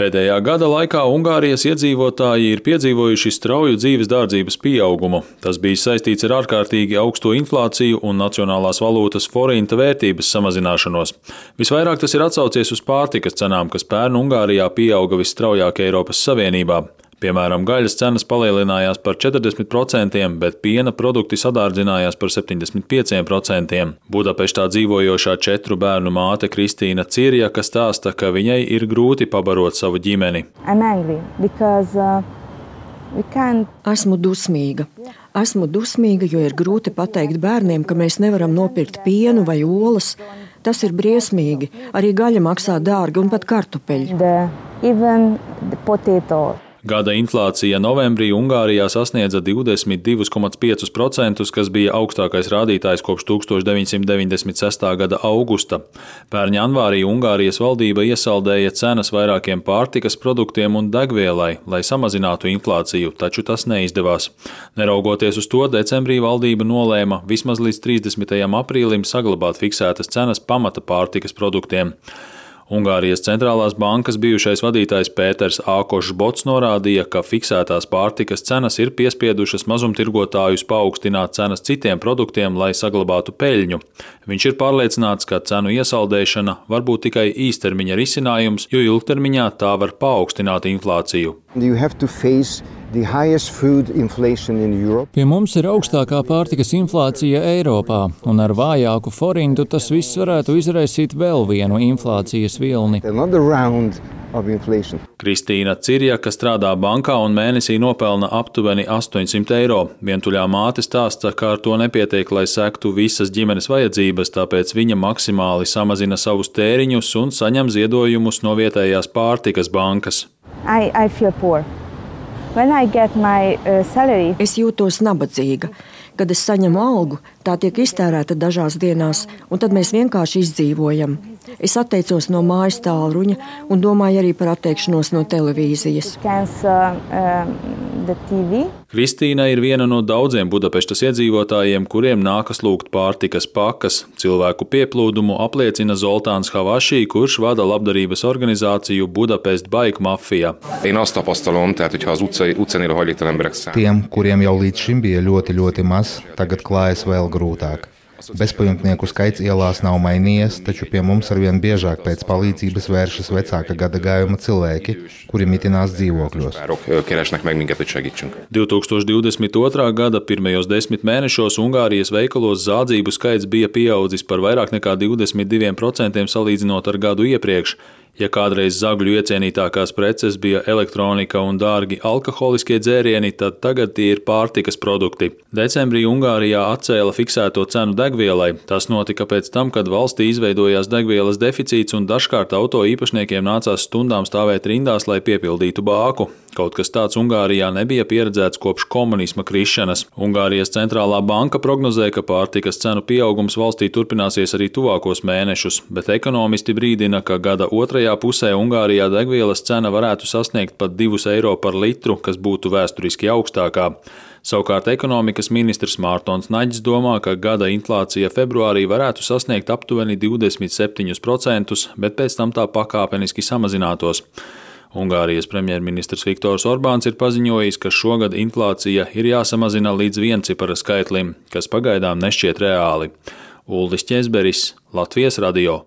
Pēdējā gada laikā Ungārijas iedzīvotāji ir piedzīvojuši strauju dzīves dārdzības pieaugumu. Tas bija saistīts ar ārkārtīgi augsto inflāciju un nacionālās valūtas forinta vērtības samazināšanos. Visvairāk tas ir atsaucies uz pārtikas cenām, kas pērn Ungārijā pieauga visstraujāk Eiropas Savienībā. Piemēram, gaļas cenas palielinājās par 40%, bet piena produkti sadārdzinājās par 75%. Budapeštā dzīvojošā četru bērnu māte Kristīna Cirjaka stāsta, ka viņai ir grūti pabarot savu ģimeni. Because, uh... Esmu dusmīga. Esmu dusmīga, jo ir grūti pateikt bērniem, ka mēs nevaram nopirkt pienu vai olas. Tas ir briesmīgi. Arī gaļa maksā dārgi un pat kartupeļi. The, Gada inflācija novembrī Ungārijā sasniedza 22,5%, kas bija augstākais rādītājs kopš 1996. gada augusta. Pērn janvārī Ungārijas valdība iesaldēja cenas vairākiem pārtikas produktiem un degvielai, lai samazinātu inflāciju, taču tas neizdevās. Neraugoties uz to, decembrī valdība nolēma vismaz līdz 30. aprīlim saglabāt fiksētas cenas pamata pārtikas produktiem. Ungārijas centrālās bankas bijušais vadītājs Pēters Ākošs Bots norādīja, ka fiksētās pārtikas cenas ir piespiedušas mazumtirgotājus paaugstināt cenas citiem produktiem, lai saglabātu peļņu. Viņš ir pārliecināts, ka cenu iesaldēšana var būt tikai īstermiņa risinājums, jo ilgtermiņā tā var paaugstināt inflāciju. Pie mums ir augstākā pārtikas inflācija Eiropā, un ar vājāku forintu tas viss varētu izraisīt vēl vienu inflācijas vilni. Kristīna Cirjaka strādā bankā un mēnesī nopelna aptuveni 800 eiro. Vientuļā māte stāsta, ka ar to nepietiek, lai sektu visas ģimenes vajadzības, tāpēc viņa maksimāli samazina savus tēriņus un saņem ziedojumus no vietējās pārtikas bankas. I, I salary... Es jūtos nabadzīga. Kad es saņemu algu, tā tiek iztērēta dažās dienās, un tad mēs vienkārši izdzīvojam. Es atteicos no mājas tālruņa un domāju arī par atteikšanos no televīzijas. Kristīna ir viena no daudziem Budapestas iedzīvotājiem, kuriem nākas lūgt pārtikas pakas. Cilvēku pieplūdumu apliecina Zoltāns Havašī, kurš vada labdarības organizāciju Budapest Bike Mafia. Tiem, kuriem jau līdz šim bija ļoti, ļoti maz, tagad klājas vēl grūtāk. Bezpajumtnieku skaits ielās nav mainījies, taču pie mums arvien biežāk pēc palīdzības vēršas vecāka gada gājuma cilvēki, kuri mitinās dzīvokļos. 2022. gada pirmajos desmit mēnešos Ungārijas veikalos zādzību skaits bija pieaudzis par vairāk nekā 22% salīdzinot ar gadu iepriekš. Ja kādreiz zagļu iecienītākās preces bija elektronika un dārgi alkoholiskie dzērieni, tad tagad tie ir pārtikas produkti. Decembrī Ungārijā atcēla fiksēto cenu degvielai. Tas notika pēc tam, kad valstī izveidojās degvielas deficīts un dažkārt auto īpašniekiem nācās stundām stāvēt rindās, lai piepildītu bāku. Kaut kas tāds Ungārijā nebija pieredzēts kopš komunisma krišanas. Ungārijas centrālā banka prognozē, ka pārtikas cenu pieaugums valstī turpināsies arī tuvākos mēnešus, bet ekonomisti brīdina, ka gada otrajā pusē Ungārijā degvielas cena varētu sasniegt pat 2 eiro par litru, kas būtu vēsturiski augstākā. Savukārt ekonomikas ministrs Mārtons Naģis domā, ka gada inflācija februārī varētu sasniegt aptuveni 27%, bet pēc tam tā pakāpeniski samazinātos. Ungārijas premjerministrs Viktors Orbāns ir paziņojis, ka šogad inflācija ir jāsamazina līdz viencipara skaitlim, kas pagaidām nešķiet reāli. Uldis Česberis, Latvijas radio.